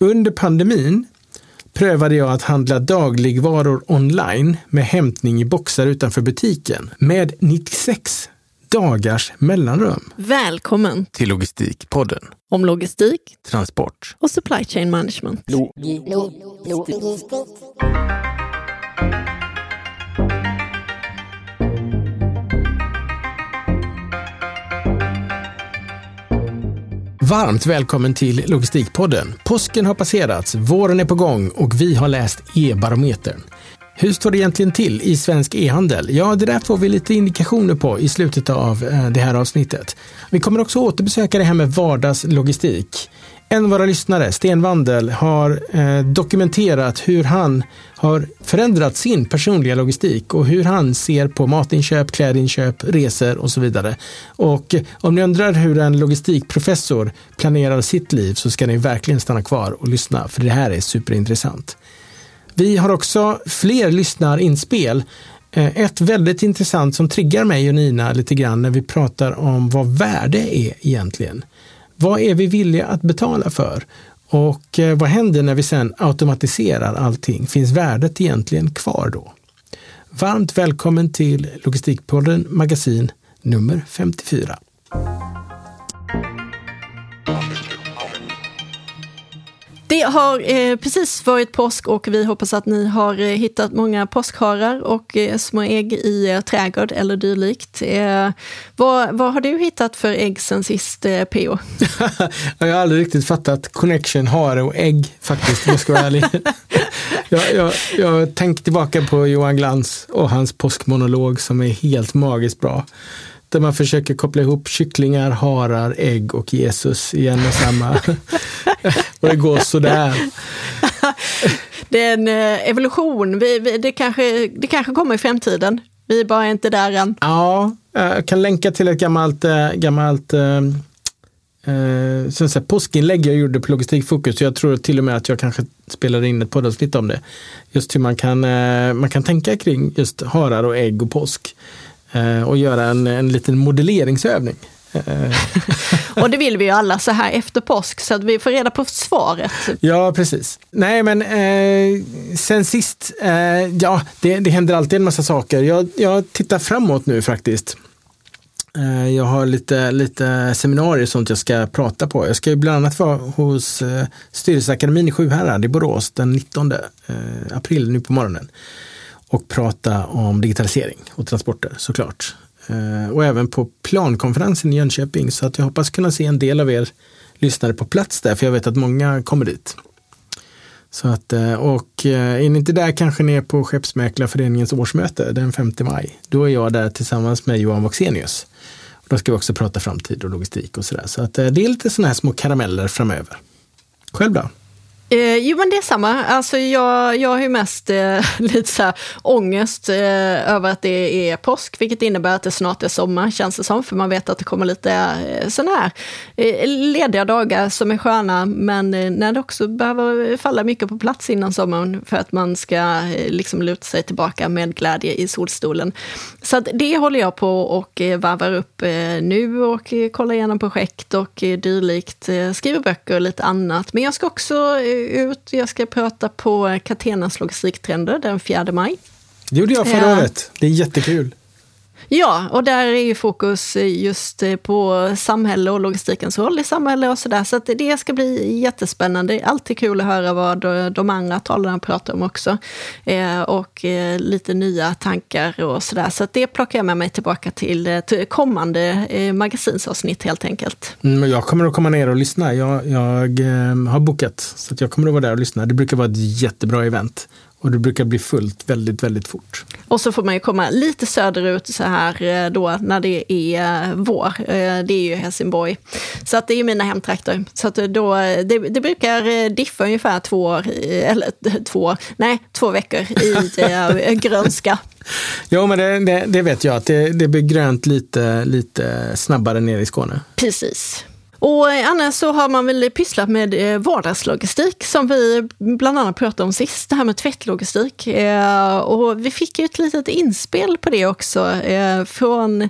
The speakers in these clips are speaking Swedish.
Under pandemin prövade jag att handla dagligvaror online med hämtning i boxar utanför butiken med 96 dagars mellanrum. Välkommen till Logistikpodden. om logistik Transport. och supply chain management. Varmt välkommen till Logistikpodden. Påsken har passerats, våren är på gång och vi har läst e-barometern. Hur står det egentligen till i svensk e-handel? Ja, det där får vi lite indikationer på i slutet av eh, det här avsnittet. Vi kommer också återbesöka det här med vardagslogistik. En av våra lyssnare, Sten Wandel, har eh, dokumenterat hur han har förändrat sin personliga logistik och hur han ser på matinköp, klädinköp, resor och så vidare. Och eh, om ni undrar hur en logistikprofessor planerar sitt liv så ska ni verkligen stanna kvar och lyssna, för det här är superintressant. Vi har också fler lyssnarinspel. Eh, ett väldigt intressant som triggar mig och Nina lite grann när vi pratar om vad värde är egentligen. Vad är vi villiga att betala för? Och eh, vad händer när vi sen automatiserar allting? Finns värdet egentligen kvar då? Varmt välkommen till Logistikpodden magasin nummer 54. Det har eh, precis varit påsk och vi hoppas att ni har eh, hittat många påskharar och eh, små ägg i er trädgård eller dylikt. Eh, vad, vad har du hittat för ägg sen sist, eh, PO? jag har aldrig riktigt fattat connection hare och ägg faktiskt, om jag ska vara ärlig. jag, jag, jag tänker tillbaka på Johan Glans och hans påskmonolog som är helt magiskt bra. Där man försöker koppla ihop kycklingar, harar, ägg och Jesus i en och samma. och det går sådär. Det är en eh, evolution. Vi, vi, det, kanske, det kanske kommer i framtiden. Vi är bara inte där än. Ja, jag kan länka till ett gammalt, äh, gammalt så säga, påskinlägg jag gjorde på Logistikfokus. Jag tror till och med att jag kanske spelade in ett poddavsnitt om det. Just hur man kan, äh, man kan tänka kring just harar och ägg och påsk. Äh, och göra en, en liten modelleringsövning. Äh, Och det vill vi ju alla så här efter påsk, så att vi får reda på svaret. Ja, precis. Nej, men eh, sen sist, eh, ja, det, det händer alltid en massa saker. Jag, jag tittar framåt nu faktiskt. Eh, jag har lite, lite seminarier och sånt jag ska prata på. Jag ska ju bland annat vara hos eh, Styrelseakademin i Sjuhärad i Borås den 19 eh, april nu på morgonen och prata om digitalisering och transporter såklart. Eh, och även på plankonferensen i Jönköping så att jag hoppas kunna se en del av er lyssnare på plats där för jag vet att många kommer dit. Så att, eh, och eh, är ni inte där kanske ni är på Skeppsmäklarföreningens årsmöte den 5 maj. Då är jag där tillsammans med Johan Voxenius. Då ska vi också prata framtid och logistik och sådär. Så att det är lite sådana här små karameller framöver. Själv då? Eh, jo men det är samma. Alltså jag, jag har ju mest eh, lite så här ångest eh, över att det är påsk, vilket innebär att det snart är sommar känns det som, för man vet att det kommer lite eh, sådana här eh, lediga dagar som är sköna, men eh, när det också behöver falla mycket på plats innan sommaren för att man ska eh, liksom luta sig tillbaka med glädje i solstolen. Så att det håller jag på och eh, varvar upp eh, nu och eh, kollar igenom projekt och eh, dylikt, eh, skriver böcker och lite annat. Men jag ska också eh, ut, jag ska prata på Catenas logistiktrender den 4 maj. Det gjorde jag förra året. Det är jättekul. Ja, och där är ju fokus just eh, på samhälle och logistikens roll i samhälle och sådär. Så att det ska bli jättespännande. Alltid kul att höra vad de- andra talarna pratar om också. Eh, och eh, lite nya tankar och sådär. Så att det plockar jag med mig tillbaka till, till kommande magasinsavsnitt helt enkelt. Mm, men jag kommer att komma ner och lyssna. Jag, jag har bokat så att jag kommer att vara där och lyssna. Det brukar vara ett jättebra event och det brukar bli fullt väldigt, väldigt fort. Och så får man ju komma lite söderut så här eh, då när det är eh, vår. Eh, Det är ju Helsingborg. Så att det är ju mina hemtrakter. Så att då, det, det brukar diffa ungefär två år, eller två, nej, två veckor i grönska. Jo, men det, det, det vet jag att det, det blir grönt lite, lite snabbare ner i Skåne. Precis. Och eh, annars så har man väl pysslat med eh, vardagslogistik som vi bland annat pratade om sist, det här med tvättlogistik. Eh, och vi fick ju ett litet inspel på det också från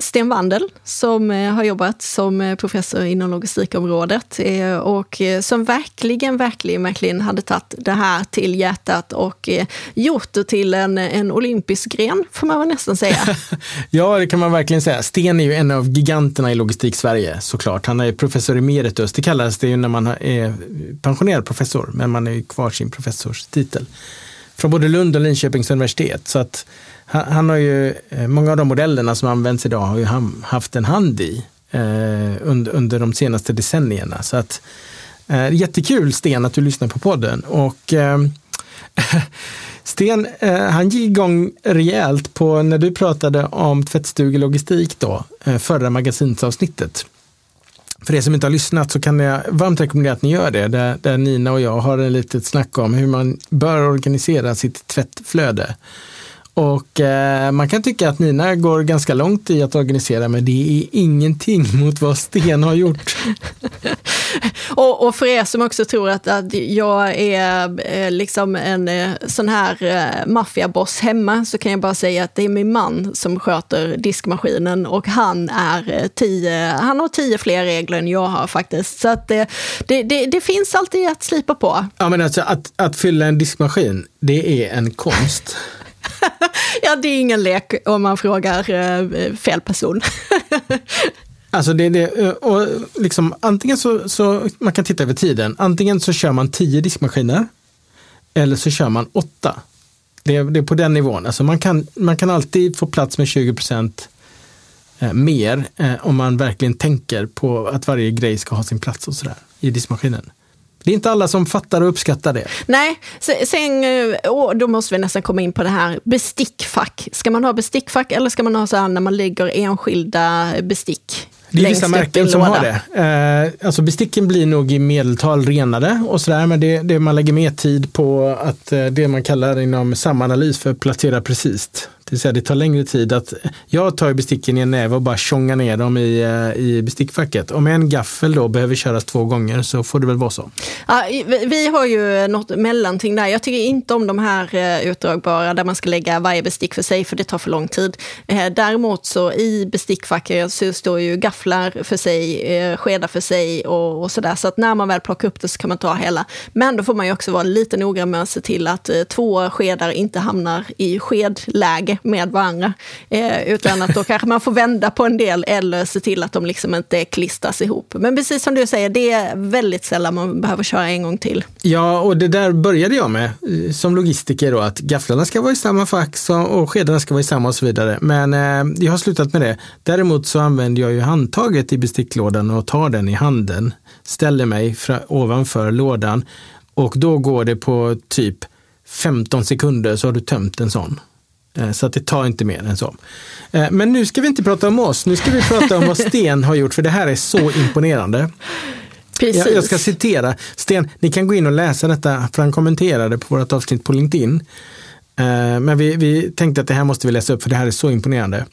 Sten Wandel som har jobbat som professor inom logistikområdet och som verkligen, verkligen, verkligen hade tagit det här till hjärtat och gjort det till en, en olympisk gren, får man väl nästan säga. ja, det kan man verkligen säga. Sten är ju en av giganterna i logistik-Sverige, såklart. Han är professor emeritus. Det kallas det ju när man är pensionerad professor, men man är ju kvar sin professorstitel. Från både Lund och Linköpings universitet. Så att han, han har ju, eh, många av de modellerna som används idag har ju han haft en hand i eh, under, under de senaste decennierna. Så att eh, jättekul Sten att du lyssnar på podden. Och eh, Sten, eh, han gick igång rejält på när du pratade om tvättstugelogistik då, eh, förra magasinsavsnittet. För er som inte har lyssnat så kan jag varmt rekommendera att ni gör det, där, där Nina och jag har ett litet snack om hur man bör organisera sitt tvättflöde. Och eh, man kan tycka att Nina går ganska långt i att organisera, men det är ingenting mot vad Sten har gjort. och, och, för er som också tror att, att jag är eh, liksom en eh, sån här eh, maffiaboss hemma, så kan jag bara säga att det är min man som sköter diskmaskinen och han, är tio, han har tio fler regler än jag har faktiskt. Så att det, det, det, det finns alltid att slipa på. Ja, men alltså att, att fylla en diskmaskin, det är en konst. ja, det är ingen lek om man frågar fel person. Alltså det, det, och liksom, antingen så, så, man kan titta över tiden, antingen så kör man tio diskmaskiner eller så kör man åtta. Det, det är på den nivån. Alltså man, kan, man kan alltid få plats med 20 procent eh, mer eh, om man verkligen tänker på att varje grej ska ha sin plats och sådär i diskmaskinen. Det är inte alla som fattar och uppskattar det. Nej, sen oh, då måste vi nästan komma in på det här bestickfack. Ska man ha bestickfack eller ska man ha så här när man lägger enskilda bestick? Det är vissa märken som har det. Eh, alltså besticken blir nog i medeltal renare och sådär, men det, det man lägger mer tid på att eh, det man kallar inom samanalys för placera precis. Det vill säga det tar längre tid att, jag tar besticken i en näve och bara tjongar ner dem i, eh, i bestickfacket. Om en gaffel då behöver köras två gånger så får det väl vara så. Ja, vi har ju något mellanting där. Jag tycker inte om de här eh, utdragbara där man ska lägga varje bestick för sig för det tar för lång tid. Eh, däremot så i bestickfacket så står ju gafflar för sig, skedar för sig och, och sådär. Så att när man väl plockar upp det så kan man ta hela. Men då får man ju också vara lite noggrann med att se till att två skedar inte hamnar i skedläge med varandra. Eh, utan att då kanske man får vända på en del eller se till att de liksom inte klistras ihop. Men precis som du säger, det är väldigt sällan man behöver köra en gång till. Ja, och det där började jag med eh, som logistiker då, att gafflarna ska vara i samma fack och skedarna ska vara i samma och så vidare. Men eh, jag har slutat med det. Däremot så använder jag ju handtaget i besticklådan och tar den i handen, ställer mig ovanför lådan och då går det på typ 15 sekunder så har du tömt en sån. Eh, så att det tar inte mer än så. Eh, men nu ska vi inte prata om oss, nu ska vi prata om vad Sten har gjort, för det här är så imponerande. Precis. Jag, ska citera Sten, ni kan gå in och läsa detta, för han kommenterade på vårt avsnitt på LinkedIn. Eh, men vi, vi tänkte att det här måste vi läsa upp, för det här är så imponerande.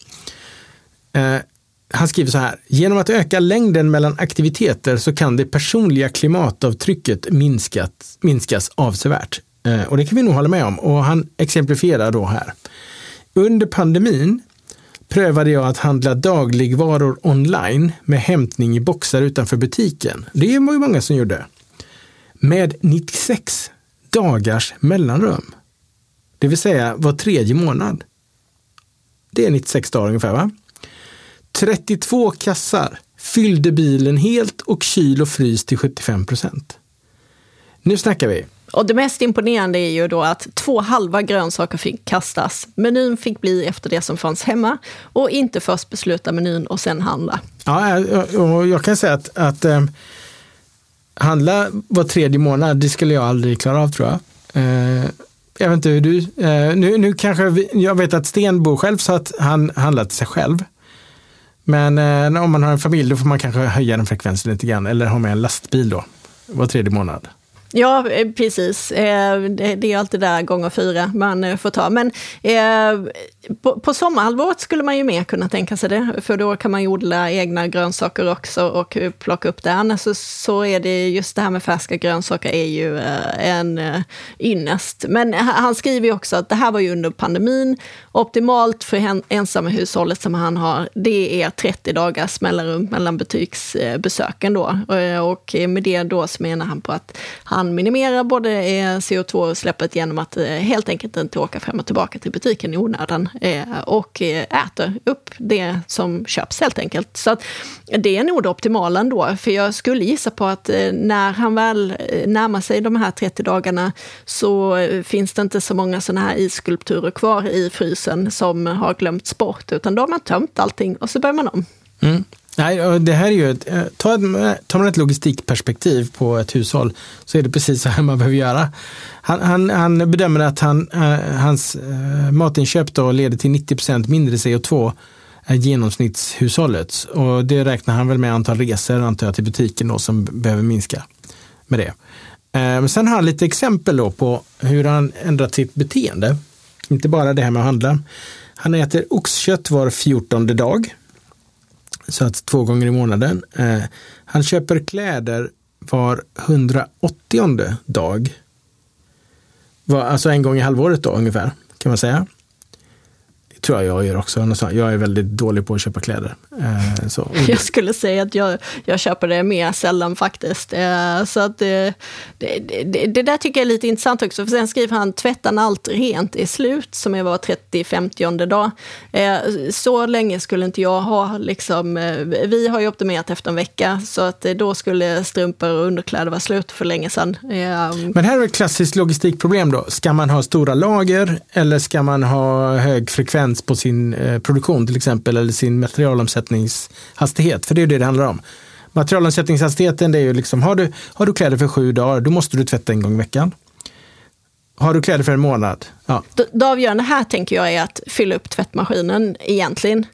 Han skriver så här, genom att öka längden mellan aktiviteter så kan det personliga klimatavtrycket minskat, minskas avsevärt. Och det kan vi nog hålla med om. Och han exemplifierar då här. Under pandemin prövade jag att handla dagligvaror online med hämtning i boxar utanför butiken. Det var ju många som gjorde. Med 96 dagars mellanrum. Det vill säga var tredje månad. Det är 96 dagar ungefär va? 32 kassar fyllde bilen helt och kyl och frys till 75 procent. Nu snackar vi. Och det mest imponerande är ju då att två halva grönsaker fick kastas. Menyn fick bli efter det som fanns hemma och inte först besluta menyn och sen handla. Ja, och jag kan säga att, att eh, handla var tredje månad, det skulle jag aldrig klara av tror jag. Eh, jag vet inte hur du, eh, nu, nu kanske, vi, jag vet att Sten bor själv så att han handlar till sig själv. Men eh, om man har en familj då får man kanske höja den frekvensen lite grann eller ha med en lastbil då, var tredje månad. Ja, eh, precis. Eh, det är alltid där gånger fyra man eh, får ta. Men på, på sommarhalvåret skulle man ju mer kunna tänka sig det, för då kan man ju odla egna grönsaker också och plocka upp det. Annars så, så är det just det här med färska grönsaker är ju eh, en eh, ynnest. Men han skriver ju också att det här var ju under pandemin. Optimalt för ensamma hushållet som han har, det är 30 dagars mellanrum mellan butiksbesöken då. Eh, och med det då så menar han på att han minimerar både eh, CO2-utsläppet genom att eh, helt enkelt inte åka fram och tillbaka till butiken i onödan Eh, och eh, äter upp det som köps helt enkelt. Så att det är nog det optimala ändå, för jag skulle gissa på att eh, när han väl närmar sig de här 30 dagarna så finns det inte så många sådana här isskulpturer kvar i frysen som har glömts bort, utan då har man tömt allting och så börjar man om. Mm. Nej, det här är ju ett, tar, tar man ett logistikperspektiv på ett hushåll så är det precis så här man behöver göra. Han, han, han bedömer att han, eh, hans eh, matinköp då leder till 90% mindre CO2 än genomsnittshushållets. Och det räknar han väl med antal resor antar jag till butiken då, som behöver minska med det. Eh, men sen har han lite exempel då på hur han ändrat sitt beteende. Inte bara det här med att handla. Han äter oxkött var fjortonde dag så att två gånger i månaden. Eh, han köper kläder var 180 dag. Var, alltså en gång i halvåret då ungefär, kan man säga tror jag jag gör också. Jag är väldigt dålig på att köpa kläder. Eh, så. Jag skulle säga att jag, jag köper det mer sällan faktiskt. Eh, så att det, det, det, det, där tycker jag är lite intressant också. För sen skriver han tvättan allt rent är slut, som är var 30-50 dag. Eh, så länge skulle inte jag ha. Liksom, vi har ju optimerat efter en vecka, så att då skulle strumpor och underkläder vara slut för länge sedan. Men här är ett klassiskt logistikproblem då. Ska man ha stora lager eller ska man ha hög frekvens på sin eh, produktion till exempel eller sin materialomsättningshastighet. För det är det det handlar om. Materialomsättningshastigheten det är ju liksom, har du, har du kläder för sju dagar, då måste du tvätta en gång i veckan. Har du kläder för en månad? Ja. Det avgörande här tänker jag är att fylla upp tvättmaskinen egentligen.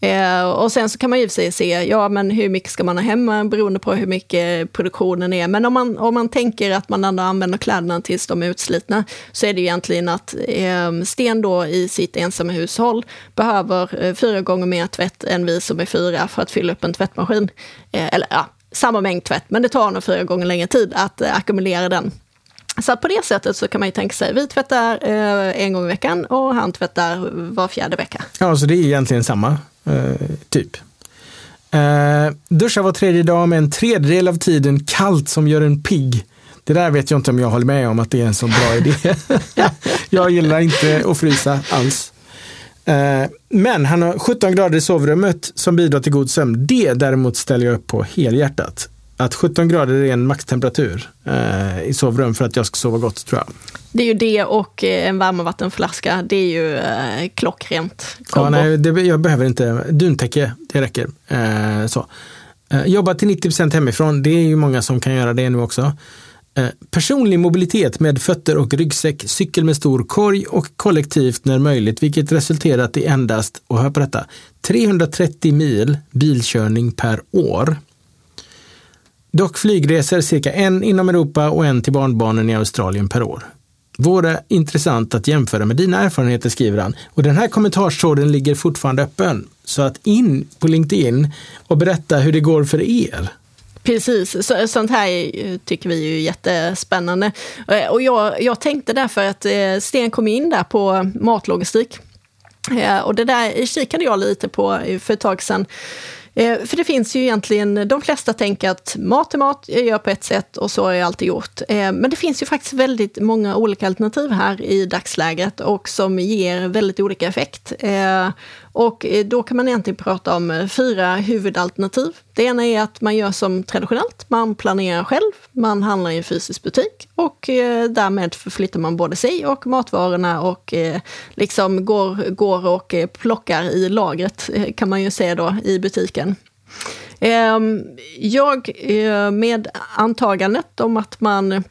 Eh, och sen så kan man ju sig se, ja men hur mycket ska man ha hemma beroende på hur mycket produktionen är. Men om man, om man tänker att man ändå använder kläderna tills de är utslitna så är det ju egentligen att eh, Sten då i sitt ensamma hushåll behöver eh, fyra gånger mer tvätt än vi som är fyra för att fylla upp en tvättmaskin. Eh, eller ja, samma mängd tvätt, men det tar nog fyra gånger längre tid att eh, ackumulera den. Så på det sättet så kan man ju tänka sig, vi tvättar eh, en gång i veckan och han tvättar var fjärde vecka. Ja, så det är egentligen samma Eh, typ. Eh, duscha var tredje dag med en tredjedel av tiden kallt som gör en pigg. Det där vet jag inte om jag håller med om att det är en så bra idé. jag gillar inte att frysa alls. Eh, men han har 17 grader i sovrummet som bidrar till god sömn. Det däremot ställer jag upp på helhjärtat att 17 grader är en maxtemperatur eh, i sovrum för att jag ska sova gott tror jag. Det är ju det och eh, en varmvattenflaska. Det är ju eh, klockrent. Ja, nej, det, jag behöver inte duntäcke, det räcker. Eh, så. Eh, jobba till 90% hemifrån, det är ju många som kan göra det nu också. Eh, personlig mobilitet med fötter och ryggsäck, cykel med stor korg och kollektivt när möjligt, vilket resulterat i endast, och hör på detta, 330 mil bilkörning per år. Dock flygresor cirka en inom Europa och en till barnbarnen i Australien per år. Vore intressant att jämföra med dina erfarenheter, skriver han. Och den här kommentarstråden ligger fortfarande öppen. Så att in på LinkedIn och berätta hur det går för er. Precis, så, sånt här tycker vi är jättespännande. Eh, och jag, jag tänkte därför att eh, Sten kom in där på matlogistik. Eh, och det där kikade jag lite på för ett tag sedan. Eh, för det finns ju egentligen, de flesta tänker att mat är mat, jag gör på ett sätt och så har jag alltid gjort. Eh, men det finns ju faktiskt väldigt många olika alternativ här i dagsläget och som ger väldigt olika effekt. Eh, och eh, då kan man egentligen prata om eh, fyra huvudalternativ. Det ena är att man gör som traditionellt, man planerar själv, man handlar i en fysisk butik och eh, därmed förflyttar man både sig och matvarorna och liksom går, går och plockar i lagret kan man ju säga då i butiken. Ehm, jag, med antagandet om att man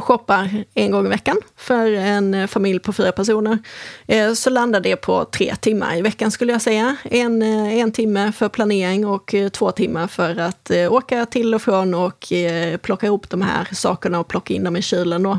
shoppar en gång i veckan för en eh, familj på fyra personer, eh, så landar det på tre timmar i veckan skulle jag säga. En, eh, en timme för planering och två timmar för att åka till och från och plocka ihop de här sakerna och plocka in dem i kylen. Då.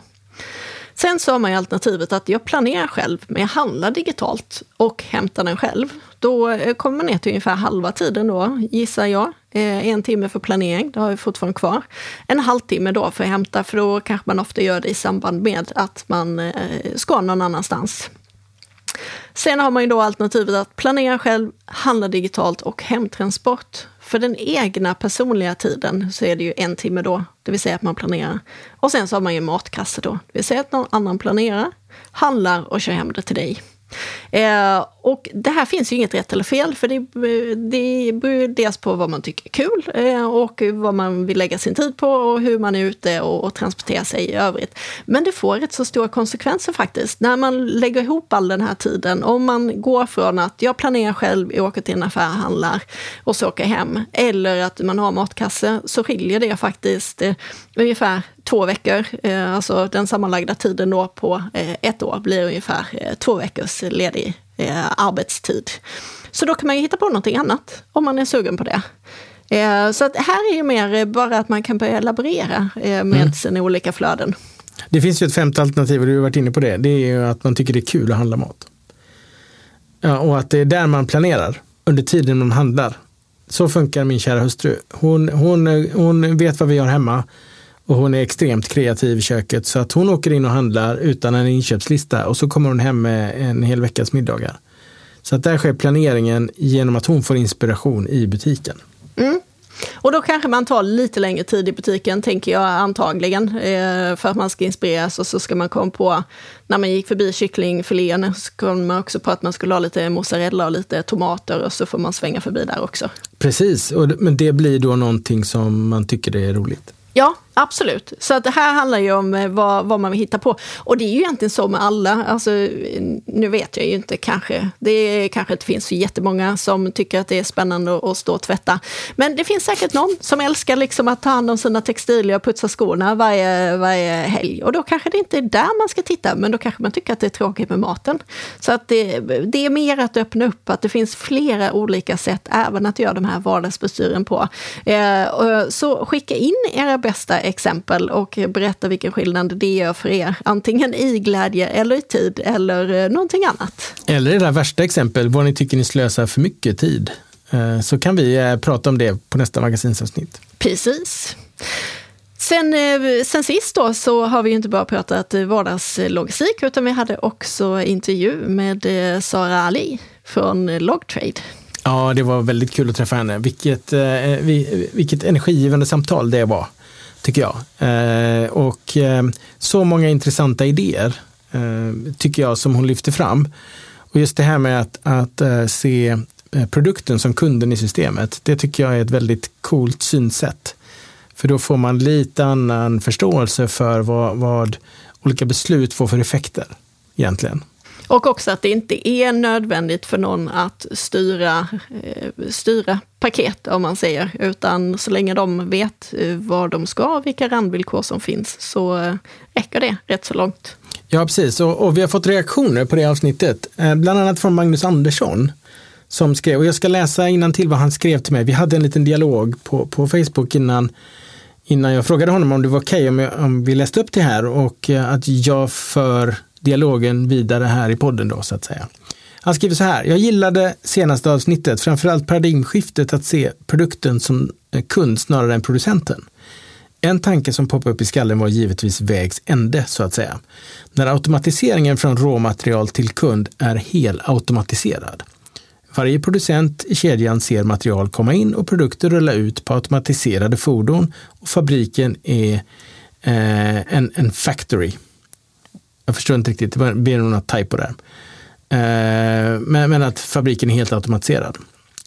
Sen så har man ju alternativet att jag planerar själv, men jag handlar digitalt och hämtar den själv. Då eh, kommer man ner till ungefär halva tiden då, gissar jag. Eh, en timme för planering, det har vi fortfarande kvar. En halvtimme då för att hämta, för då kanske man ofta gör det i samband med att man eh, ska någon annanstans. Sen har man ju då alternativet att planera själv, handla digitalt och hemtransport. För den egna personliga tiden så är det ju en timme då, det vill säga att man planerar. Och sen så har man ju matkasse då, det vill säga att någon annan planerar, handlar och kör hem det till dig. Eh, och det här finns ju inget rätt eller fel, för det, det beror dels på vad man tycker är kul eh, och vad man vill lägga sin tid på och hur man är ute och, och transporterar sig i övrigt. Men det får rätt så stora konsekvenser faktiskt. När man lägger ihop all den här tiden, om man går från att jag planerar själv, jag åker till en affär, handlar och så åker hem, eller att man har matkasse, så skiljer det faktiskt eh, ungefär två veckor. Eh, alltså den sammanlagda tiden då på eh, ett år blir ungefär eh, två veckors ledig arbetstid. Så då kan man ju hitta på någonting annat om man är sugen på det. Så att här är ju mer bara att man kan börja laborera med mm. sina olika flöden. Det finns ju ett femte alternativ och du har varit inne på det. Det är ju att man tycker det är kul att handla mat. Ja, och att det är där man planerar under tiden man handlar. Så funkar min kära hustru. Hon, hon, hon vet vad vi har hemma och hon är extremt kreativ i köket så att hon åker in och handlar utan en inköpslista och så kommer hon hem med en hel veckas middagar. Så att där sker planeringen genom att hon får inspiration i butiken. Mm. Och då kanske man tar lite längre tid i butiken, tänker jag antagligen, eh, för att man ska inspireras och så ska man komma på, när man gick förbi kycklingfilén, så kom man också på att man skulle ha lite mozzarella och lite tomater och så får man svänga förbi där också. Precis, men det blir då någonting som man tycker är roligt. Ja, Absolut. Så att det här handlar ju om eh, vad, vad man vill hitta på. Och det är ju egentligen så med alla. Alltså, nu vet jag ju inte kanske. Det är, kanske inte finns så jättemånga som tycker att det är spännande att, stå och tvätta. Men det finns säkert någon som älskar liksom att ta hand om sina textilier och putsa skorna varje, varje helg. Och då kanske det inte är där man ska titta, men då kanske man tycker att det är tråkigt med maten. Så att det, det är mer att öppna upp, att det finns flera olika sätt även att göra de här vardagsbestyren på. Eh, så skicka in era bästa exempel och berätta vilken skillnad det gör för er. Antingen i glädje eller i tid eller eh, någonting annat. Eller era värsta exempel, vad ni tycker ni slösar för mycket tid. Eh, så kan vi eh, prata om det på nästa magasinsavsnitt. Precis. Sen, sen sist då så har vi inte bara pratat vardagslogistik utan vi hade också intervju med Sara Ali från Logtrade. Ja, det var väldigt kul att träffa henne. Vilket, vilket energigivande samtal det var tycker jag. Eh, och eh, så många intressanta idéer eh, tycker jag som hon lyfter fram. Och just det här med att, att eh, se eh, produkten som kunden i systemet, det tycker jag är ett väldigt coolt synsätt. För då får man lite annan förståelse för vad, vad olika beslut får för effekter egentligen. Och också att det inte är nödvändigt för någon att styra, eh, styra paket, om man säger, utan så länge de vet eh, var de ska och vilka randvillkor som finns, så eh, räcker det rätt så långt. Ja, precis. Och, och vi har fått reaktioner på det avsnittet, bland annat från Magnus Andersson som skrev, och jag ska läsa innan till vad han skrev till mig. Vi hade en liten dialog på, på Facebook innan, innan jag frågade honom om det var okej okay om, om vi läste upp det här och att jag för dialogen vidare här i podden då så att säga. Han skriver så här, jag gillade senaste avsnittet, framförallt paradigmskiftet att se produkten som eh, kund snarare än producenten. En tanke som poppade upp i skallen var givetvis vägs ände, så att säga. När automatiseringen från råmaterial till kund är helautomatiserad. Varje producent i kedjan ser material komma in och produkter rulla ut på automatiserade fordon och fabriken är eh, en, en factory jag förstår inte riktigt, det blir nog något typo där. Eh, men, men att fabriken är helt automatiserad.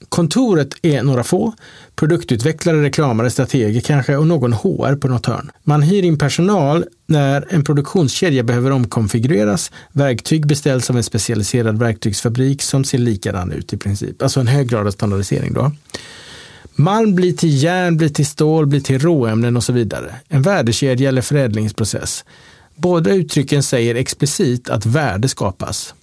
Kontoret är några få, produktutvecklare, reklamare, strateger kanske och någon HR på något hörn. Man hyr in personal när en produktionskedja behöver omkonfigureras. Verktyg beställs av en specialiserad verktygsfabrik som ser likadan ut i princip. Alltså en hög grad av standardisering då. Malm blir till järn, blir till stål, blir till råämnen och så vidare. En värdekedja eller förädlingsprocess. Båda uttrycken säger explicit att värde skapas.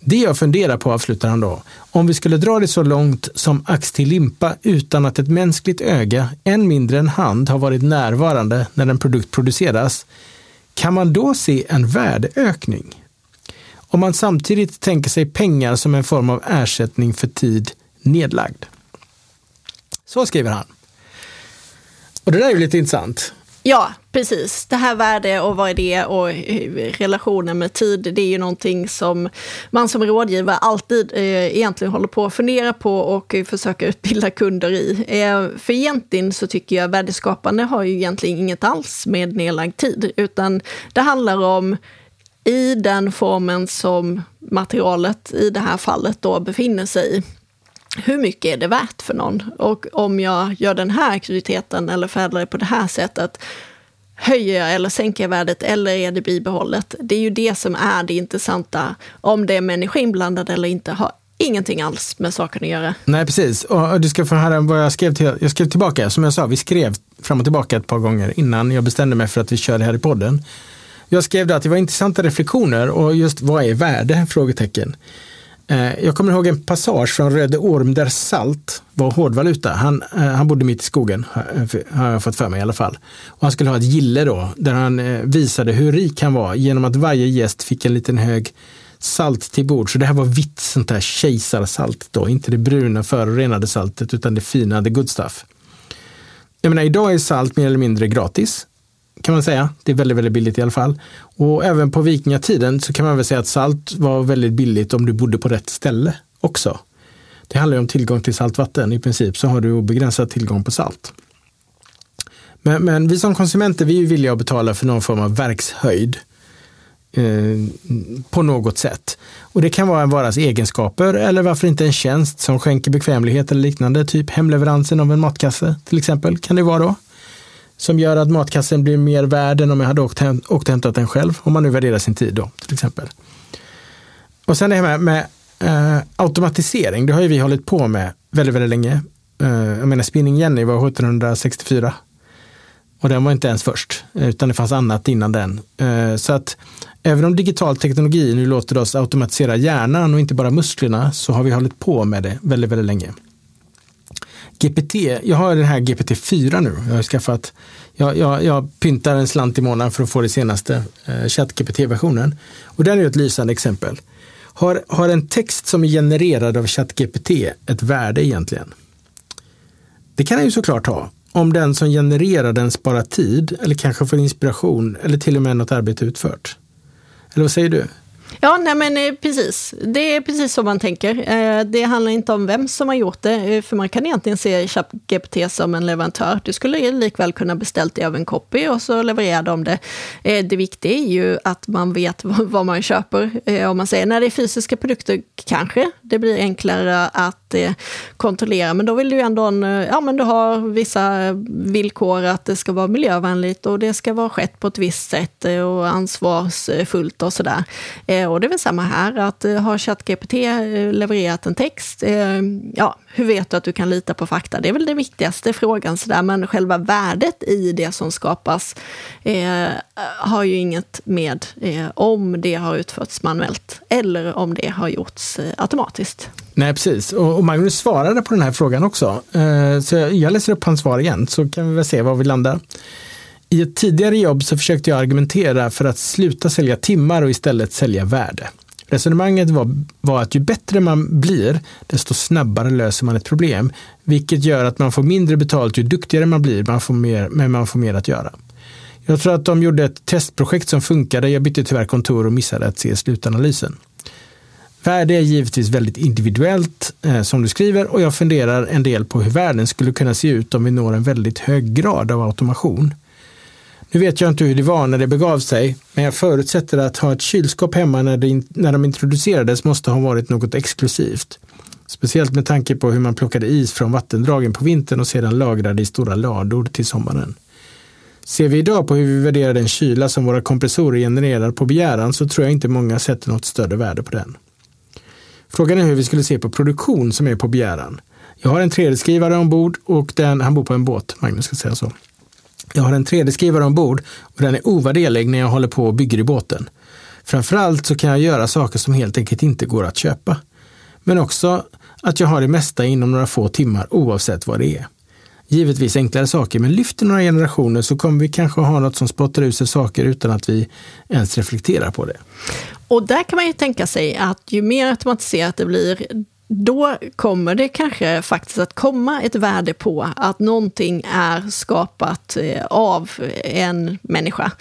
Det jag funderar på, avslutar han då, om vi skulle dra det så långt som ax till limpa utan att ett mänskligt öga, än mindre en hand, har varit närvarande när en produkt produceras, kan man då se en värdeökning? Om man samtidigt tänker sig pengar som en form av ersättning för tid nedlagd. Så skriver han. Och det där är ju lite intressant. Ja, precis. Det här värde och vad är det och relationen med tid, det är ju någonting som man som rådgivare alltid eh, egentligen håller på att fundera på och försöka utbilda kunder i. Eh, för egentligen så tycker jag värdeskapande har ju egentligen inget alls med nedlagd tid, utan det handlar om i den formen som materialet i det här fallet då befinner sig i hur mycket är det värt för någon? Och om jag gör den här aktiviteten eller förädlar det på det här sättet, höjer jag eller sänker jag värdet eller är det bibehållet? Det är ju det som är det intressanta. Om det är människa inblandad eller inte har ingenting alls med saken att göra. Nej, precis. Och du ska få höra vad jag skrev, till, jag skrev tillbaka. Som jag sa, vi skrev fram och tillbaka ett par gånger innan jag bestämde mig för att vi kör det här i podden. Jag skrev då att det var intressanta reflektioner och just vad är värde? Frågetecken. Eh, jag kommer ihåg en passage från Röde Orm där salt var hårdvaluta. Han, eh, han bodde mitt i skogen, eh, har jag fått för mig i alla fall. Och han skulle ha ett gille då, där han visade hur rik han var genom att varje gäst fick en liten hög salt till bord. Så det här var vitt sånt där kejsarsalt då, inte det bruna förorenade saltet utan det fina, the good stuff. Jag menar, idag är salt mer eller mindre gratis kan man säga. Det är väldigt, väldigt billigt i alla fall. Och även på vikingatiden så kan man väl säga att salt var väldigt billigt om du bodde på rätt ställe också. Det handlar ju om tillgång till saltvatten. I princip så har du obegränsad tillgång på salt. Men, men vi som konsumenter vi är villiga att betala för någon form av verkshöjd eh, på något sätt. Och det kan vara en varas egenskaper eller varför inte en tjänst som skänker bekvämlighet eller liknande, typ hemleveransen av en matkasse till exempel, kan det vara då som gör att matkassen blir mer värd än om jag hade åkt, hem, åkt och hämtat den själv, om man nu värderar sin tid då, till exempel. Och sen det här med, med eh, automatisering, det har ju vi hållit på med väldigt, väldigt länge. Eh, jag menar, Spinning Jenny var 1764 och den var inte ens först, utan det fanns annat innan den. Eh, så att även om digital teknologi nu låter oss automatisera hjärnan och inte bara musklerna, så har vi hållit på med det väldigt, väldigt länge. GPT, jag har den här GPT-4 nu. Jag har skaffat, jag, jag, jag pyntar en slant i månaden för att få det senaste eh, ChatGPT-versionen. Och den är ett lysande exempel. Har, har en text som är genererad av ChatGPT ett värde egentligen? Det kan den ju såklart ha. Om den som genererar den sparar tid eller kanske får inspiration eller till och med något arbete utfört. Eller vad säger du? Ja, nej men eh, precis. Det är precis så man tänker. Eh, det handlar inte om vem som har gjort det, eh, för man kan egentligen se ChatGPT som en leverantör. Du skulle likväl kunna beställt det av en copy och så levererar de det. Det viktiga är ju att man vet vad man köper. Om man säger när det är fysiska produkter, kanske det blir enklare att kontrollera, men då vill du ju ändå, ja men du har vissa villkor att det ska vara miljövänligt och det ska vara skett på ett visst sätt och ansvarsfullt och sådär. Och det är väl samma här, att eh, har ChatGPT eh, levererat en text, eh, ja, hur vet du att du kan lita på fakta? Det är väl den viktigaste frågan, sådär. men själva värdet i det som skapas eh, har ju inget med eh, om det har utförts manuellt eller om det har gjorts eh, automatiskt. Nej, precis. Och, Magnus svarade på den här frågan också. Eh, så jag läser upp hans svar igen, så kan vi väl se var vi landar. I ett tidigare jobb så försökte jag argumentera för att sluta sälja timmar och istället sälja värde. Resonemanget var, var, att ju bättre man blir, desto snabbare löser man ett problem, vilket gör att man får mindre betalt ju duktigare man blir, man får mer, men man får mer att göra. Jag tror att de gjorde ett testprojekt som funkade, jag bytte tyvärr kontor och missade att se slutanalysen. Värde är givetvis väldigt individuellt, eh, som du skriver, och jag funderar en del på hur världen skulle kunna se ut om vi når en väldigt hög grad av automation. Nu vet jag inte hur det var när det begav sig, men jag förutsätter att ha ett kylskåp hemma när, det, när de introducerades måste ha varit något exklusivt. Speciellt med tanke på hur man plockade is från vattendragen på vintern och sedan lagrade i stora lador till sommaren. Ser vi idag på hur vi värderar den kyla som våra kompressorer genererar på begäran så tror jag inte många sätter något större värde på den. Frågan är hur vi skulle se på produktion som är på begäran. Jag har en 3D-skrivare ombord och den, han bor på en båt, Magnus ska säga så. Jag har en 3D-skrivare ombord och den är ovärderlig när jag håller på och bygger i båten. Framförallt så kan jag göra saker som helt enkelt inte går att köpa. Men också att jag har det mesta inom några få timmar oavsett vad det är. givetvis enklare saker, men lyfter några generationer så kommer vi kanske ha något som spottar ut sig saker utan att vi ens reflekterar på det. Och där kan man ju tänka sig att ju mer automatiserat det blir, då kommer det kanske faktiskt att komma ett värde på att någonting är skapat eh, av en människa.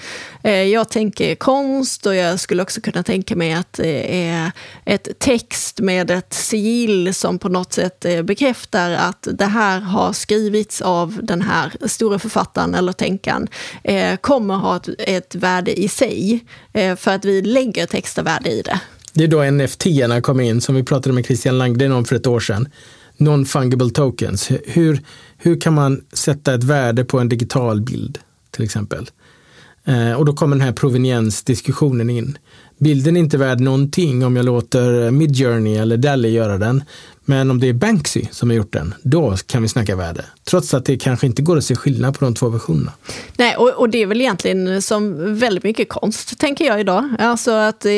Eh, jag tänker konst och jag skulle också kunna tänka mig att det är ett text med ett sigill som på något sätt bekräftar att det här har skrivits av den här stora författaren eller tänkaren, kommer ha ett, ett värde i sig för att vi lägger ett extra värde i det. Det är då NFT-erna kom in, som vi pratade med Christian Langden om för ett år sedan. Non-fungible tokens. Hur, hur kan man sätta ett värde på en digital bild till exempel? Eh, och då kommer den här proveniensdiskussionen in. Bilden är inte värd någonting om jag låter Midjourney eller Dali göra den. Men om det är Banksy som har gjort den, då kan vi snacka värde. Trots att det kanske inte går att se skillnad på de två versionerna. Nej, och, och det är väl egentligen som väldigt mycket konst, tänker jag idag. Alltså att eh,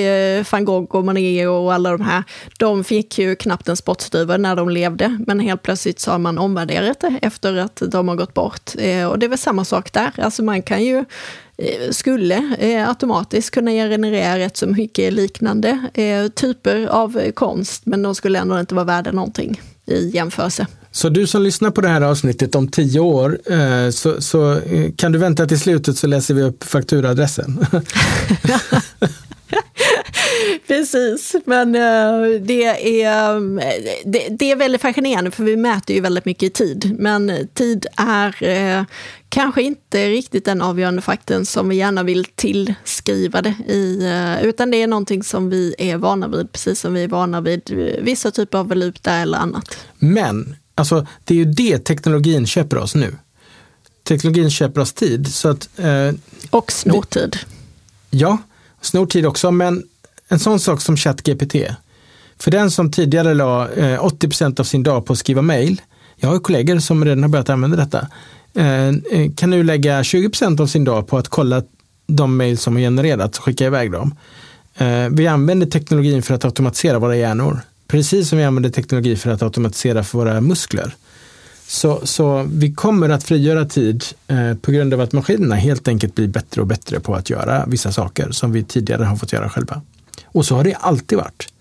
van Gogh och Manet och alla de här, de fick ju knappt en spottstyver när de levde, men helt plötsligt så har man omvärderat det efter att de har gått bort. Eh, och det är väl samma sak där, alltså man kan ju eh, skulle eh, automatiskt kunna generera rätt så mycket liknande eh, typer av konst, men de skulle ändå inte vara värda någonting i jämförelse. Så du som lyssnar på det här avsnittet om tio år, så, så kan du vänta till slutet så läser vi upp fakturaadressen. Precis, men det är, det, det, är väldigt fascinerande för vi mäter ju väldigt mycket i tid. Men tid är kanske inte riktigt den avgörande faktorn som vi gärna vill tillskriva det i, eh, utan det är någonting som vi är vana vid, precis som vi är vana vid vissa typer av valuta eller annat. Men, alltså det är ju det teknologin köper oss nu. Teknologin köper oss tid. Så att, eh, och snor tid. Ja, snor tid också, men en sån sak som ChatGPT. För den som tidigare la eh, 80 procent av sin dag på att skriva mejl, jag har kollegor som redan har börjat använda detta. Eh, eh, kan nu lägga 20% av sin dag på att kolla de mejl som har genererats och skicka iväg dem. Eh, vi använder teknologin för att automatisera våra hjärnor. Precis som vi använder teknologi för att automatisera för våra muskler. Så, så vi kommer att frigöra tid eh, på grund av att maskinerna helt enkelt blir bättre och bättre på att göra vissa saker som vi tidigare har fått göra själva. Och så har det alltid varit.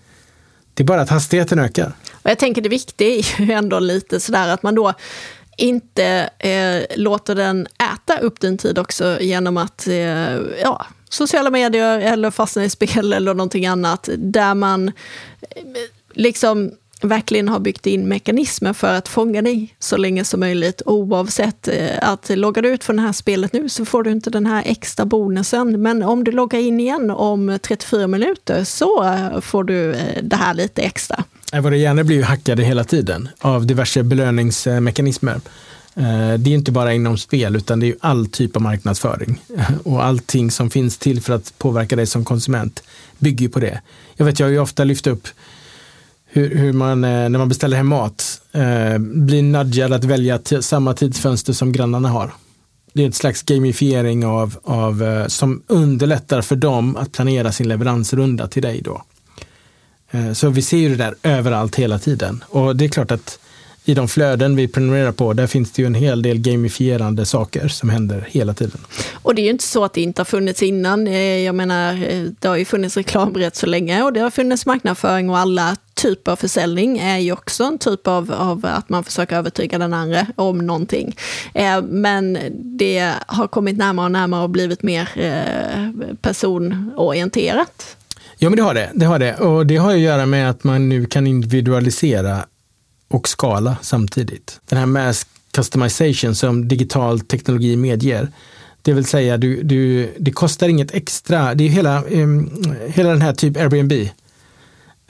Det är bara att hastigheten ökar. Och jag tänker det viktiga är ju ändå lite sådär att man då inte eh, låter den äta upp din tid också genom att eh, ja, sociala medier eller fastna i spel eller någonting annat där man eh, liksom verkligen har byggt in mekanismer för att fånga dig så länge som möjligt oavsett eh, att loggar du ut från det här spelet nu så får du inte den här extra bonusen. Men om du loggar in igen om 34 minuter så eh, får du eh, det här lite extra. Eh, Våra hjärnor blir ju hackade hela tiden av diverse belöningsmekanismer. Eh, det är inte bara inom spel utan det är all typ av marknadsföring. Och allting som finns till för att påverka dig som konsument bygger ju på det. Jag vet, jag har ju ofta lyft upp hur, hur man, eh, när man beställer hem mat, blir nudgad att välja samma tidsfönster som grannarna har. Det är ett slags gamifiering av, av, som underlättar för dem att planera sin leveransrunda till dig då. Eh, så vi ser ju det där överallt hela tiden. Och det är klart att i de flöden vi prenumererar på, där finns det ju en hel del gamifierande saker som händer hela tiden. Och det är ju inte så att det inte har funnits innan. Eh, jag menar, eh, det har ju funnits reklam rätt så länge och det har funnits marknadsföring och alla typer av försäljning är ju också en typ av, av att man försöker övertyga den andra om någonting. Men det har kommit närmare och närmare och blivit mer personorienterat. Ja, men det har det. det har det. Och det har att göra med att man nu kan individualisera och skala samtidigt. Den här mass customization som digital teknologi medger. Det vill säga, du, du, det kostar inget extra. Det är hela, um, hela den här typ Airbnb.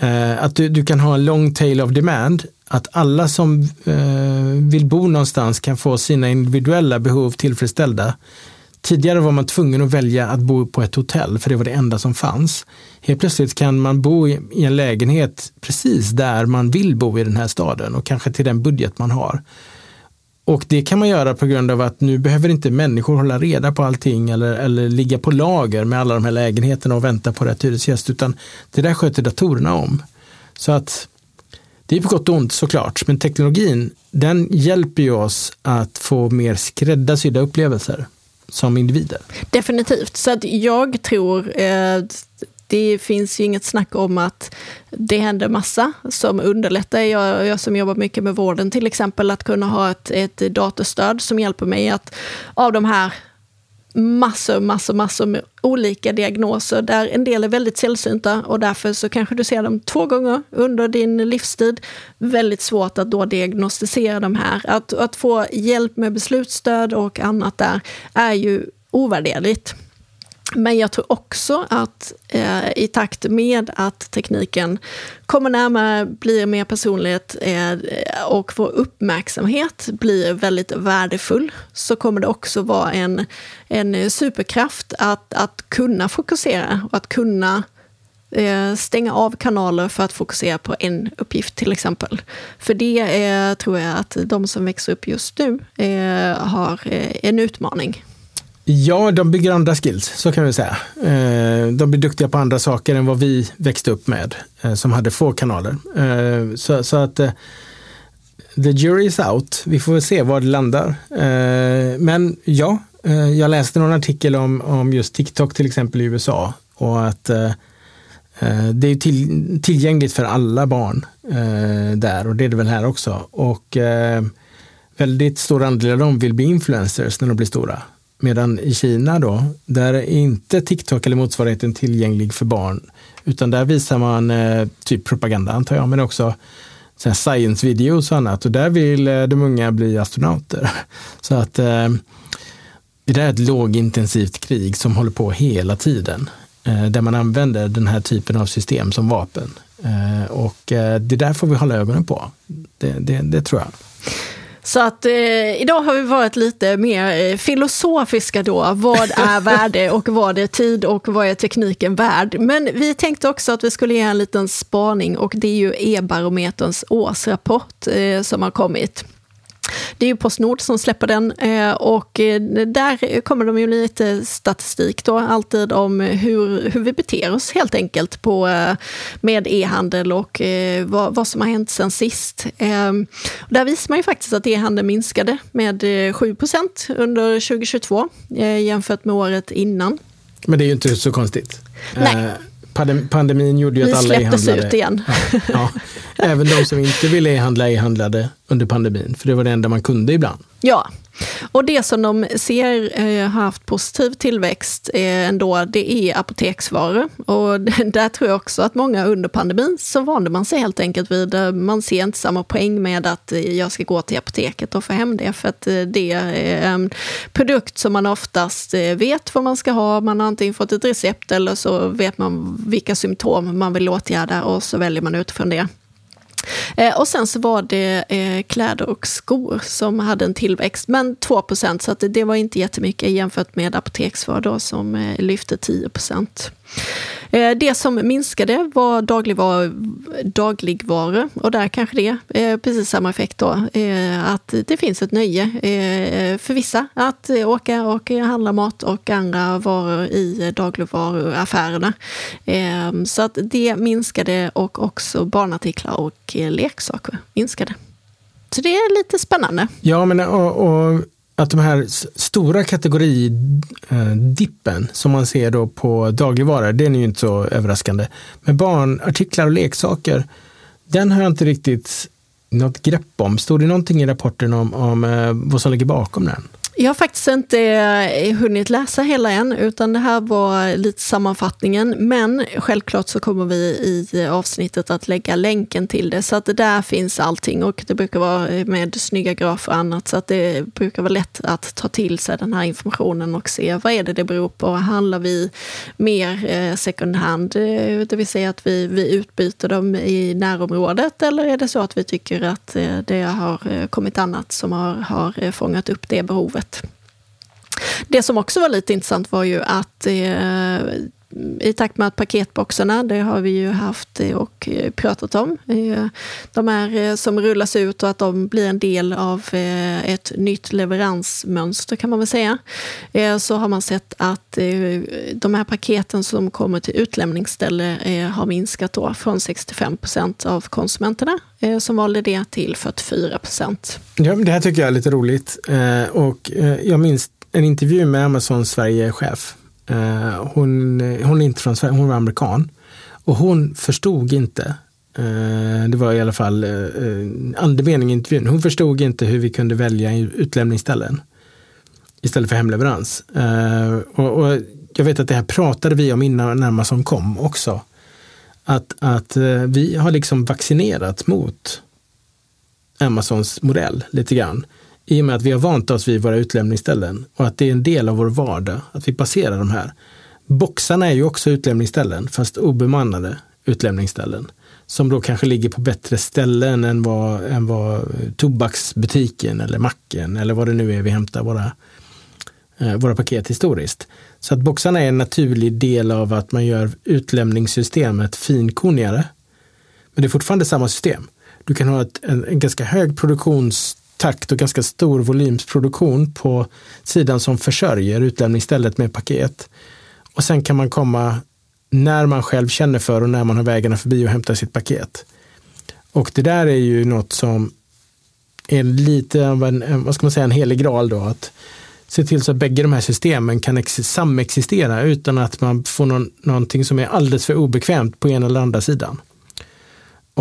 Uh, att du, du kan ha en long tail of demand. Att alla som uh, vill bo någonstans kan få sina individuella behov tillfredsställda Tidigare var man tvungen att välja att bo på ett hotell för det var det enda som fanns. Helt plötsligt kan man bo i en lägenhet precis där man vill bo i den här staden och kanske till den budget man har. Och det kan man göra på grund av att nu behöver inte människor hålla reda på allting eller, eller ligga på lager med alla de här lägenheterna och vänta på rätt hyresgäst utan det där sköter datorerna om. Så att Det är på gott och ont såklart, men teknologin den hjälper ju oss att få mer skräddarsydda upplevelser som individer. Definitivt, så att jag tror eh, det finns ju inget snack om att det händer massa som underlättar. Jag, jag som jobbar mycket med vården till exempel, att kunna ha ett, ett datorstöd som hjälper mig att av de här massor, massor, massor med olika diagnoser där en del är väldigt sällsynta och därför så kanske du ser dem två gånger under din livstid. Väldigt svårt att då diagnostisera de här. Att, att få hjälp med beslutsstöd och annat där är ju ovärderligt. Men jag tror också att eh, i takt med att tekniken kommer närmare, blir mer personlighet eh, och vår uppmärksamhet blir väldigt värdefull, så kommer det också vara en, en superkraft att, att kunna fokusera och att kunna eh, stänga av kanaler för att fokusera på en uppgift till exempel. För det eh, tror jag att de som växer upp just nu eh, har eh, en utmaning. Ja, de bygger andra skills, så kan vi säga. Eh, de blir duktiga på andra saker än vad vi växte upp med, eh, som hade få kanaler. Eh, så, så, att the jury is out. Vi får väl se var det landar. Men ja, jag läste någon artikel om, om just TikTok till exempel i USA och att det är till, tillgängligt för alla barn där och det är det väl här också. Och väldigt stor andel av dem vill bli influencers när de blir stora. Medan i Kina då, där är inte TikTok eller motsvarigheten tillgänglig för barn. Utan där visar man eh, typ propaganda antar jag, men också science videos och annat. Och där vill eh, de unga bli astronauter. Så att eh, det där är ett lågintensivt krig som håller på hela tiden. Eh, där man använder den här typen av system som vapen. Eh, och eh, det där får vi hålla ögonen på. Det, det, det tror jag. Så att eh, idag har vi varit lite mer eh, filosofiska då. Vad är värde och vad är tid och vad är tekniken värd? Men vi tänkte också att vi skulle ge en liten spaning och det är ju e-barometerns årsrapport eh, som har kommit. Det är ju Postnord som släpper den eh, och eh, där kommer de ju lite statistik då alltid om hur, hur vi beter oss helt enkelt på, eh, med e-handel och vad, vad som har hänt sen sist. Där visar man ju faktiskt att e-handeln minskade med 7% under 2022 jämfört med året innan. Men det är ju inte så konstigt. Nej pandemin gjorde ju att alla e-handlade. Släpptes ut igen. Ja, ja. Även de som inte ville e-handla e-handlade under pandemin, för det var det enda man kunde ibland. Ja, och det som de ser eh, har haft positiv tillväxt eh, ändå, det är apoteksvaror. Och där tror jag också att många under pandemin så vande man sig helt enkelt vid, eh, man ser inte samma poäng med att eh, jag ska gå till apoteket och få hem det, för att eh, det är en produkt som man oftast eh, vet vad man ska ha, man har antingen fått ett recept eller så vet man vilka symptom man vill åtgärda och så väljer man utifrån det. Eh, och sen så var det eh, kläder och skor som hade en tillväxt, men 2 så att det, det var inte jättemycket jämfört med apoteksvaror då, som eh, lyfte 10 Eh, det som minskade var dagligvar dagligvaror och där kanske det är precis samma effekt då. Eh, att det finns ett nöje eh, för vissa att åka och handla mat och andra varor i dagligvaruaffärerna. Så att det minskade och också barnartiklar och leksaker minskade. Så det är lite spännande. Ja, men och, och att de här stora kategoridippen eh, som man ser då på dagligvaror, den är ju inte så överraskande. Men barnartiklar och leksaker, den har jag inte riktigt något grepp om. Stod det någonting i rapporten om, om eh, vad som ligger bakom den? Jag har faktiskt inte eh, hunnit läsa hela än, utan det här var lite sammanfattningen. Men självklart så kommer vi i avsnittet att lägga länken till det, så att det där finns allting och det brukar vara med snygga grafer och annat, så att det brukar vara lätt att ta till sig den här informationen och se vad är det det beror på. Handlar vi mer eh, second hand, eh, det vill säga att vi, vi utbyter dem i närområdet, eller är det så att vi tycker att det har kommit annat som har, har fångat upp det behovet? Det som också var lite intressant var ju att eh, i takt med att paketboxarna, det har vi ju haft och eh, pratat om, eh, de är eh, som rullas ut och att de blir en del av ett nytt leveransmönster kan man väl säga, så har man sett att de här paketen som kommer till utlämningsställe har minskat då från 65 procent av konsumenterna som valde det till 44 procent. Ja, det här tycker jag är lite roligt och jag minns en intervju med Amazon Sverige-chef. Eh, hon, eh, hon är inte från Sverige, hon var amerikan. Och hon förstod inte, eh, det var i alla fall eh, eh andemeningen i intervjun, hon förstod inte hur vi kunde välja utlämningsställen istället för hemleverans. Eh, och, och jag vet att det här pratade vi om innan Amazon kom också. Att, att vi har liksom vaccinerat mot Amazons modell lite grann i och med att vi har vant oss vid våra utlämningsställen och att det är en del av vår vardag att vi passerar de här. Boxarna är ju också utlämningsställen, fast obemannade utlämningsställen. Som då kanske ligger på bättre ställen än vad, än vad tobaksbutiken eller macken eller vad det nu är vi hämtar våra, eh, våra paket historiskt. Så att boxarna är en naturlig del av att man gör utlämningssystemet finkornigare. Men det är fortfarande samma system. Du kan ha ett, en, en ganska hög produktions takt och ganska stor volymsproduktion på sidan som försörjer utlämningsstället med paket. Och sen kan man komma när man själv känner för och när man har vägarna förbi och hämta sitt paket. Och det där är ju något som är lite av en, vad ska man säga, en helig graal då. Att se till så att bägge de här systemen kan samexistera utan att man får någon, någonting som är alldeles för obekvämt på ena eller andra sidan.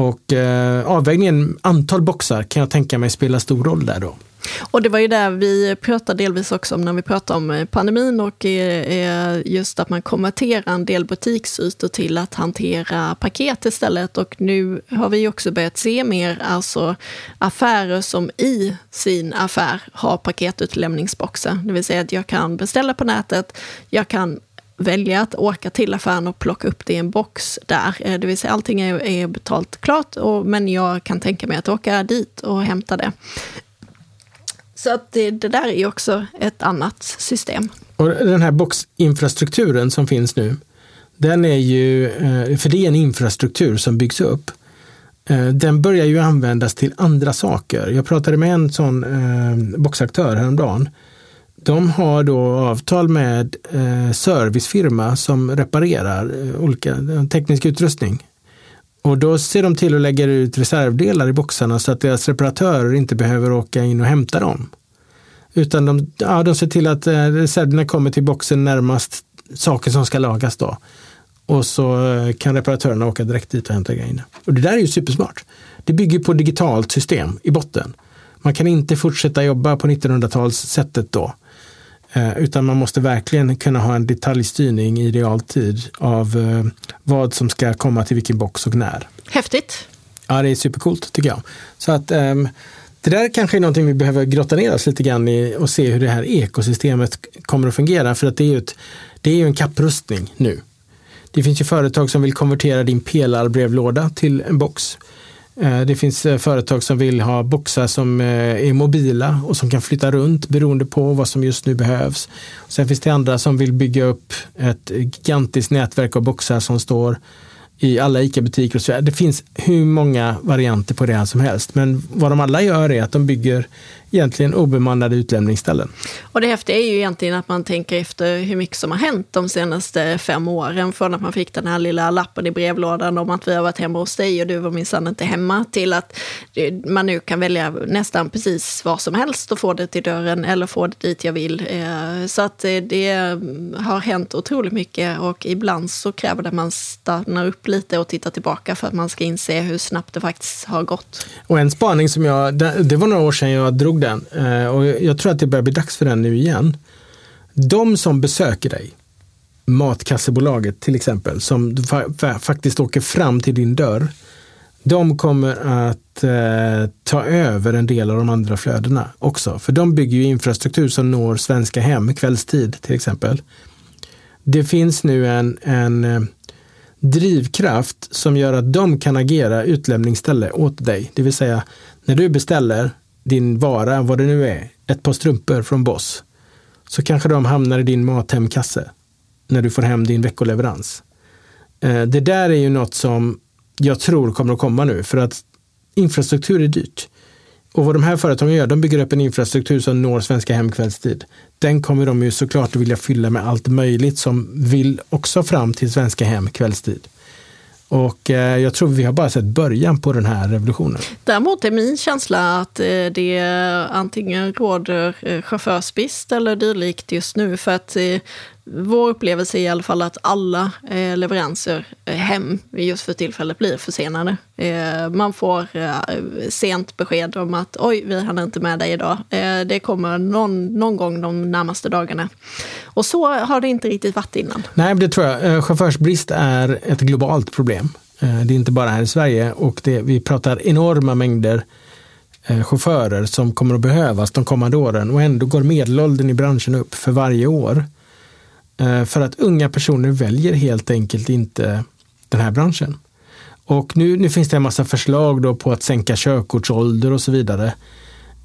Och eh, avvägningen antal boxar kan jag tänka mig spelar stor roll där då. Och det var ju där vi pratade delvis också om när vi pratade om eh, pandemin och eh, eh, just att man konverterar en del butiksytor till att hantera paket istället. Och nu har vi också börjat se mer alltså affärer som i sin affär har paketutlämningsboxar. Det vill säga att jag kan beställa på nätet, jag kan välja att åka till affären och plocka upp det i en box där. Eh, det vill säga allting är, är betalt klart, och, men jag kan tänka mig att åka dit och hämta det. Så att det, det där är också ett annat system. Och den här boxinfrastrukturen som finns nu, den är ju, eh, för det är en infrastruktur som byggs upp. Eh, den börjar ju användas till andra saker. Jag pratade med en sån boxaktör häromdagen de har då avtal med eh, servicefirma som reparerar eh, olika eh, teknisk utrustning. Och då ser de till att lägga ut reservdelar i boxarna så att deras reparatörer inte behöver åka in och hämta dem. Utan de, ja, de ser till att eh, reservdelarna kommer till boxen närmast saker som ska lagas då. Och så eh, kan reparatörerna åka direkt dit och hämta grejerna. Och det där är ju supersmart. Det bygger på digitalt system i botten. Man kan inte fortsätta jobba på 1900-talssättet då. Eh, utan man måste verkligen kunna ha en detaljstyrning i realtid av eh, vad som ska komma till vilken box och när. Häftigt. Ja, det är supercoolt tycker jag. Så att um, det där kanske är någonting vi behöver grotta ner oss lite grann i och se hur det här ekosystemet kommer att fungera. För att det är ju, ett, det är ju en kapprustning nu. Det finns ju företag som vill konvertera din pelarbrevlåda till en box. Eh, det finns eh, företag som vill ha boxar som eh, är mobila och som kan flytta runt beroende på vad som just nu behövs. Sen finns det andra som vill bygga upp ett gigantiskt nätverk av boxar som står i alla ICA-butiker och så Det finns hur många varianter på det här som helst. Men vad de alla gör är att de bygger egentligen obemannade utlämningsställen. Och det häftiga är ju egentligen att man tänker efter hur mycket som har hänt de senaste fem åren. Från att man fick den här lilla lappen i brevlådan om att vi har varit hemma hos dig och du var minsann inte hemma. Till att man nu kan välja nästan precis vad som helst och få det till dörren eller få det dit jag vill. Eh, så att det har hänt otroligt mycket och ibland så kräver det att man stannar upp lite och tittar tillbaka för att man ska inse hur snabbt det faktiskt har gått. Och en spaning som jag, det var några år sedan jag drog den. Eh, och jag tror att det börjar bli dags för den nu igen. De som besöker dig, Matkassebolaget till exempel, som faktiskt åker fram till din dörr, de kommer att eh, ta över en del av de andra flödena också. För de bygger ju infrastruktur som når svenska hem kvällstid till exempel. Det finns nu en, en eh, drivkraft som gör att de kan agera utlämningsställe åt dig. Det vill säga, när du beställer din vara, vad det nu är, ett par strumpor från Boss, så kanske de hamnar i din Mathemkasse när du får hem din veckoleverans. Eh, det där är ju något som jag tror kommer att komma nu för att infrastruktur är dyrt. Och vad de här företagen gör, de bygger upp en infrastruktur som når svenska hem kvällstid. Den kommer de ju såklart att vilja fylla med allt möjligt som vill också fram till svenska hem kvällstid. Och eh, jag tror vi har bara sett början på den här revolutionen. Däremot är min känsla att eh, det antingen råder eh, chaufförsbrist eller dylikt just nu. För att eh, vår upplevelse är i alla fall att alla eh, leveranser eh, hem just för tillfället blir försenade. Eh, man får eh, sent besked om att oj, vi hann inte med dig idag. Eh, det kommer någon, någon gång de närmaste dagarna. Och så har det inte riktigt varit innan. Nej, det tror jag. Eh, chaufförsbrist är ett globalt problem. Eh, det är inte bara här i Sverige och det, vi pratar enorma mängder eh, chaufförer som kommer att behövas de kommande åren och ändå går medelåldern i branschen upp för varje år. Eh, för att unga personer väljer helt enkelt inte den här branschen. Och nu, nu finns det en massa förslag då på att sänka körkortsålder och så vidare.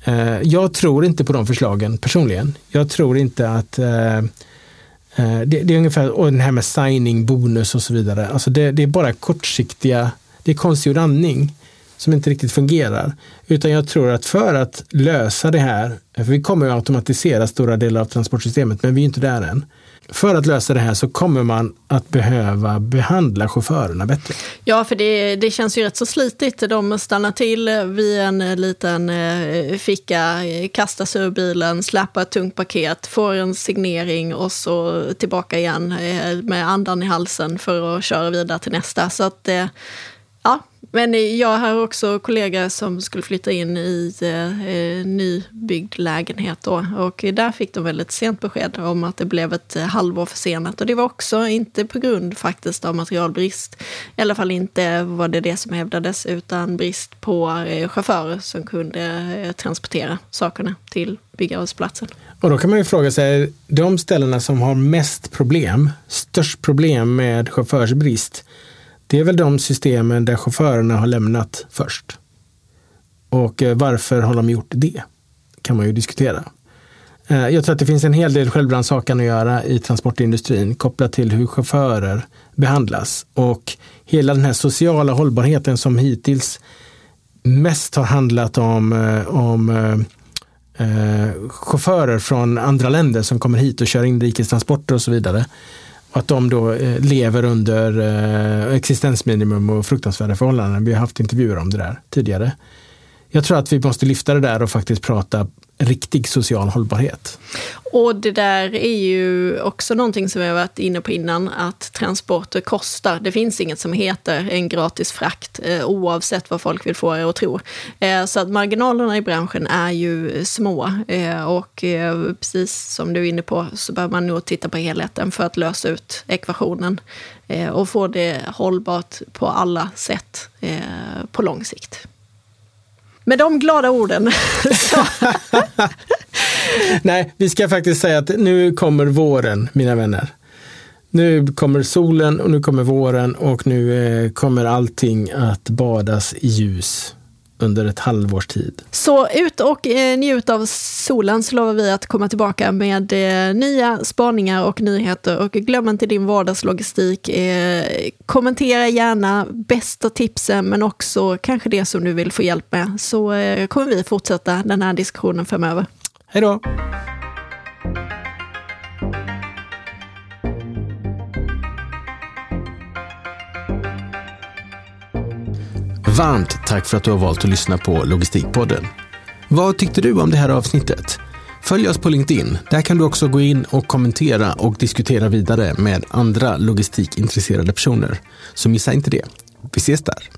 Eh, jag tror inte på de förslagen personligen. Jag tror inte att eh, det, det, är ungefär, och den här med signing, bonus och så vidare. Alltså det, det är bara kortsiktiga, det är konstgjord andning som inte riktigt fungerar. Utan jag tror att för att lösa det här, för vi kommer att automatisera stora delar av transportsystemet, men vi är inte där än för att lösa det här så kommer man att behöva behandla chaufförerna bättre. Ja, för det, det känns ju rätt så slitigt. De stannar till vid en liten eh, ficka, kastar sig ur bilen, släpar ett tungt paket, får en signering och så tillbaka igen eh, med andan i halsen för att köra vidare till nästa. Så att eh, ja, men jag har också kollegor som skulle flytta in i eh, eh, nybyggd lägenhet då. Och där fick de väldigt sent besked om att det blev ett eh, halvår försenat. Och det var också inte på grund faktiskt av materialbrist. I alla fall inte var det det som hävdades, utan brist på eh, chaufförer som kunde eh, transportera sakerna till byggarbetsplatsen. Och då kan man ju fråga sig, de ställena som har mest problem, störst problem med chaufförsbrist, det är väl de systemen där chaufförerna har lämnat först. Och eh, varför har de gjort det? kan man ju diskutera. Eh, jag tror att det finns en hel del självrannsakan att göra i transportindustrin kopplat till hur chaufförer behandlas. Och hela den här sociala hållbarheten som hittills mest har handlat om, eh, om eh, chaufförer från andra länder som kommer hit och kör inrikestransporter och så vidare att de då eh, lever under eh, existensminimum och fruktansvärda förhållanden. Vi har haft intervjuer om det där tidigare. Jag tror att vi måste lyfta det där och faktiskt prata riktig social hållbarhet. Och det där är ju också någonting som vi har varit inne på innan, att transporter kostar. Det finns inget som heter en gratis frakt, eh, oavsett vad folk vill få er att tro. Eh, så att marginalerna i branschen är ju små. Eh, och precis som du är inne på så behöver man nog titta på helheten för att lösa ut ekvationen och få det hållbart på alla sätt på lång sikt. Med de glada orden. Nej, vi ska faktiskt säga att nu kommer våren, mina vänner. Nu kommer solen och nu kommer våren och nu eh, kommer allting att badas i ljus under ett halvårs tid. Så ut och eh, njut av solen så lovar vi att komma tillbaka med eh, nya spaningar och nyheter. Och glöm inte din vardagslogistik. Eh, kommentera gärna bästa tipsen men också kanske det som du vill få hjälp med. Så kommer vi fortsätta den här diskussionen framöver. Hej då! Varmt tack för att du har valt att lyssna på Logistikpodden. Vad tyckte du om det här avsnittet? Följ oss på LinkedIn. Där kan du också gå in och kommentera och diskutera vidare med andra logistikintresserade personer. Så missa inte det. Vi ses där.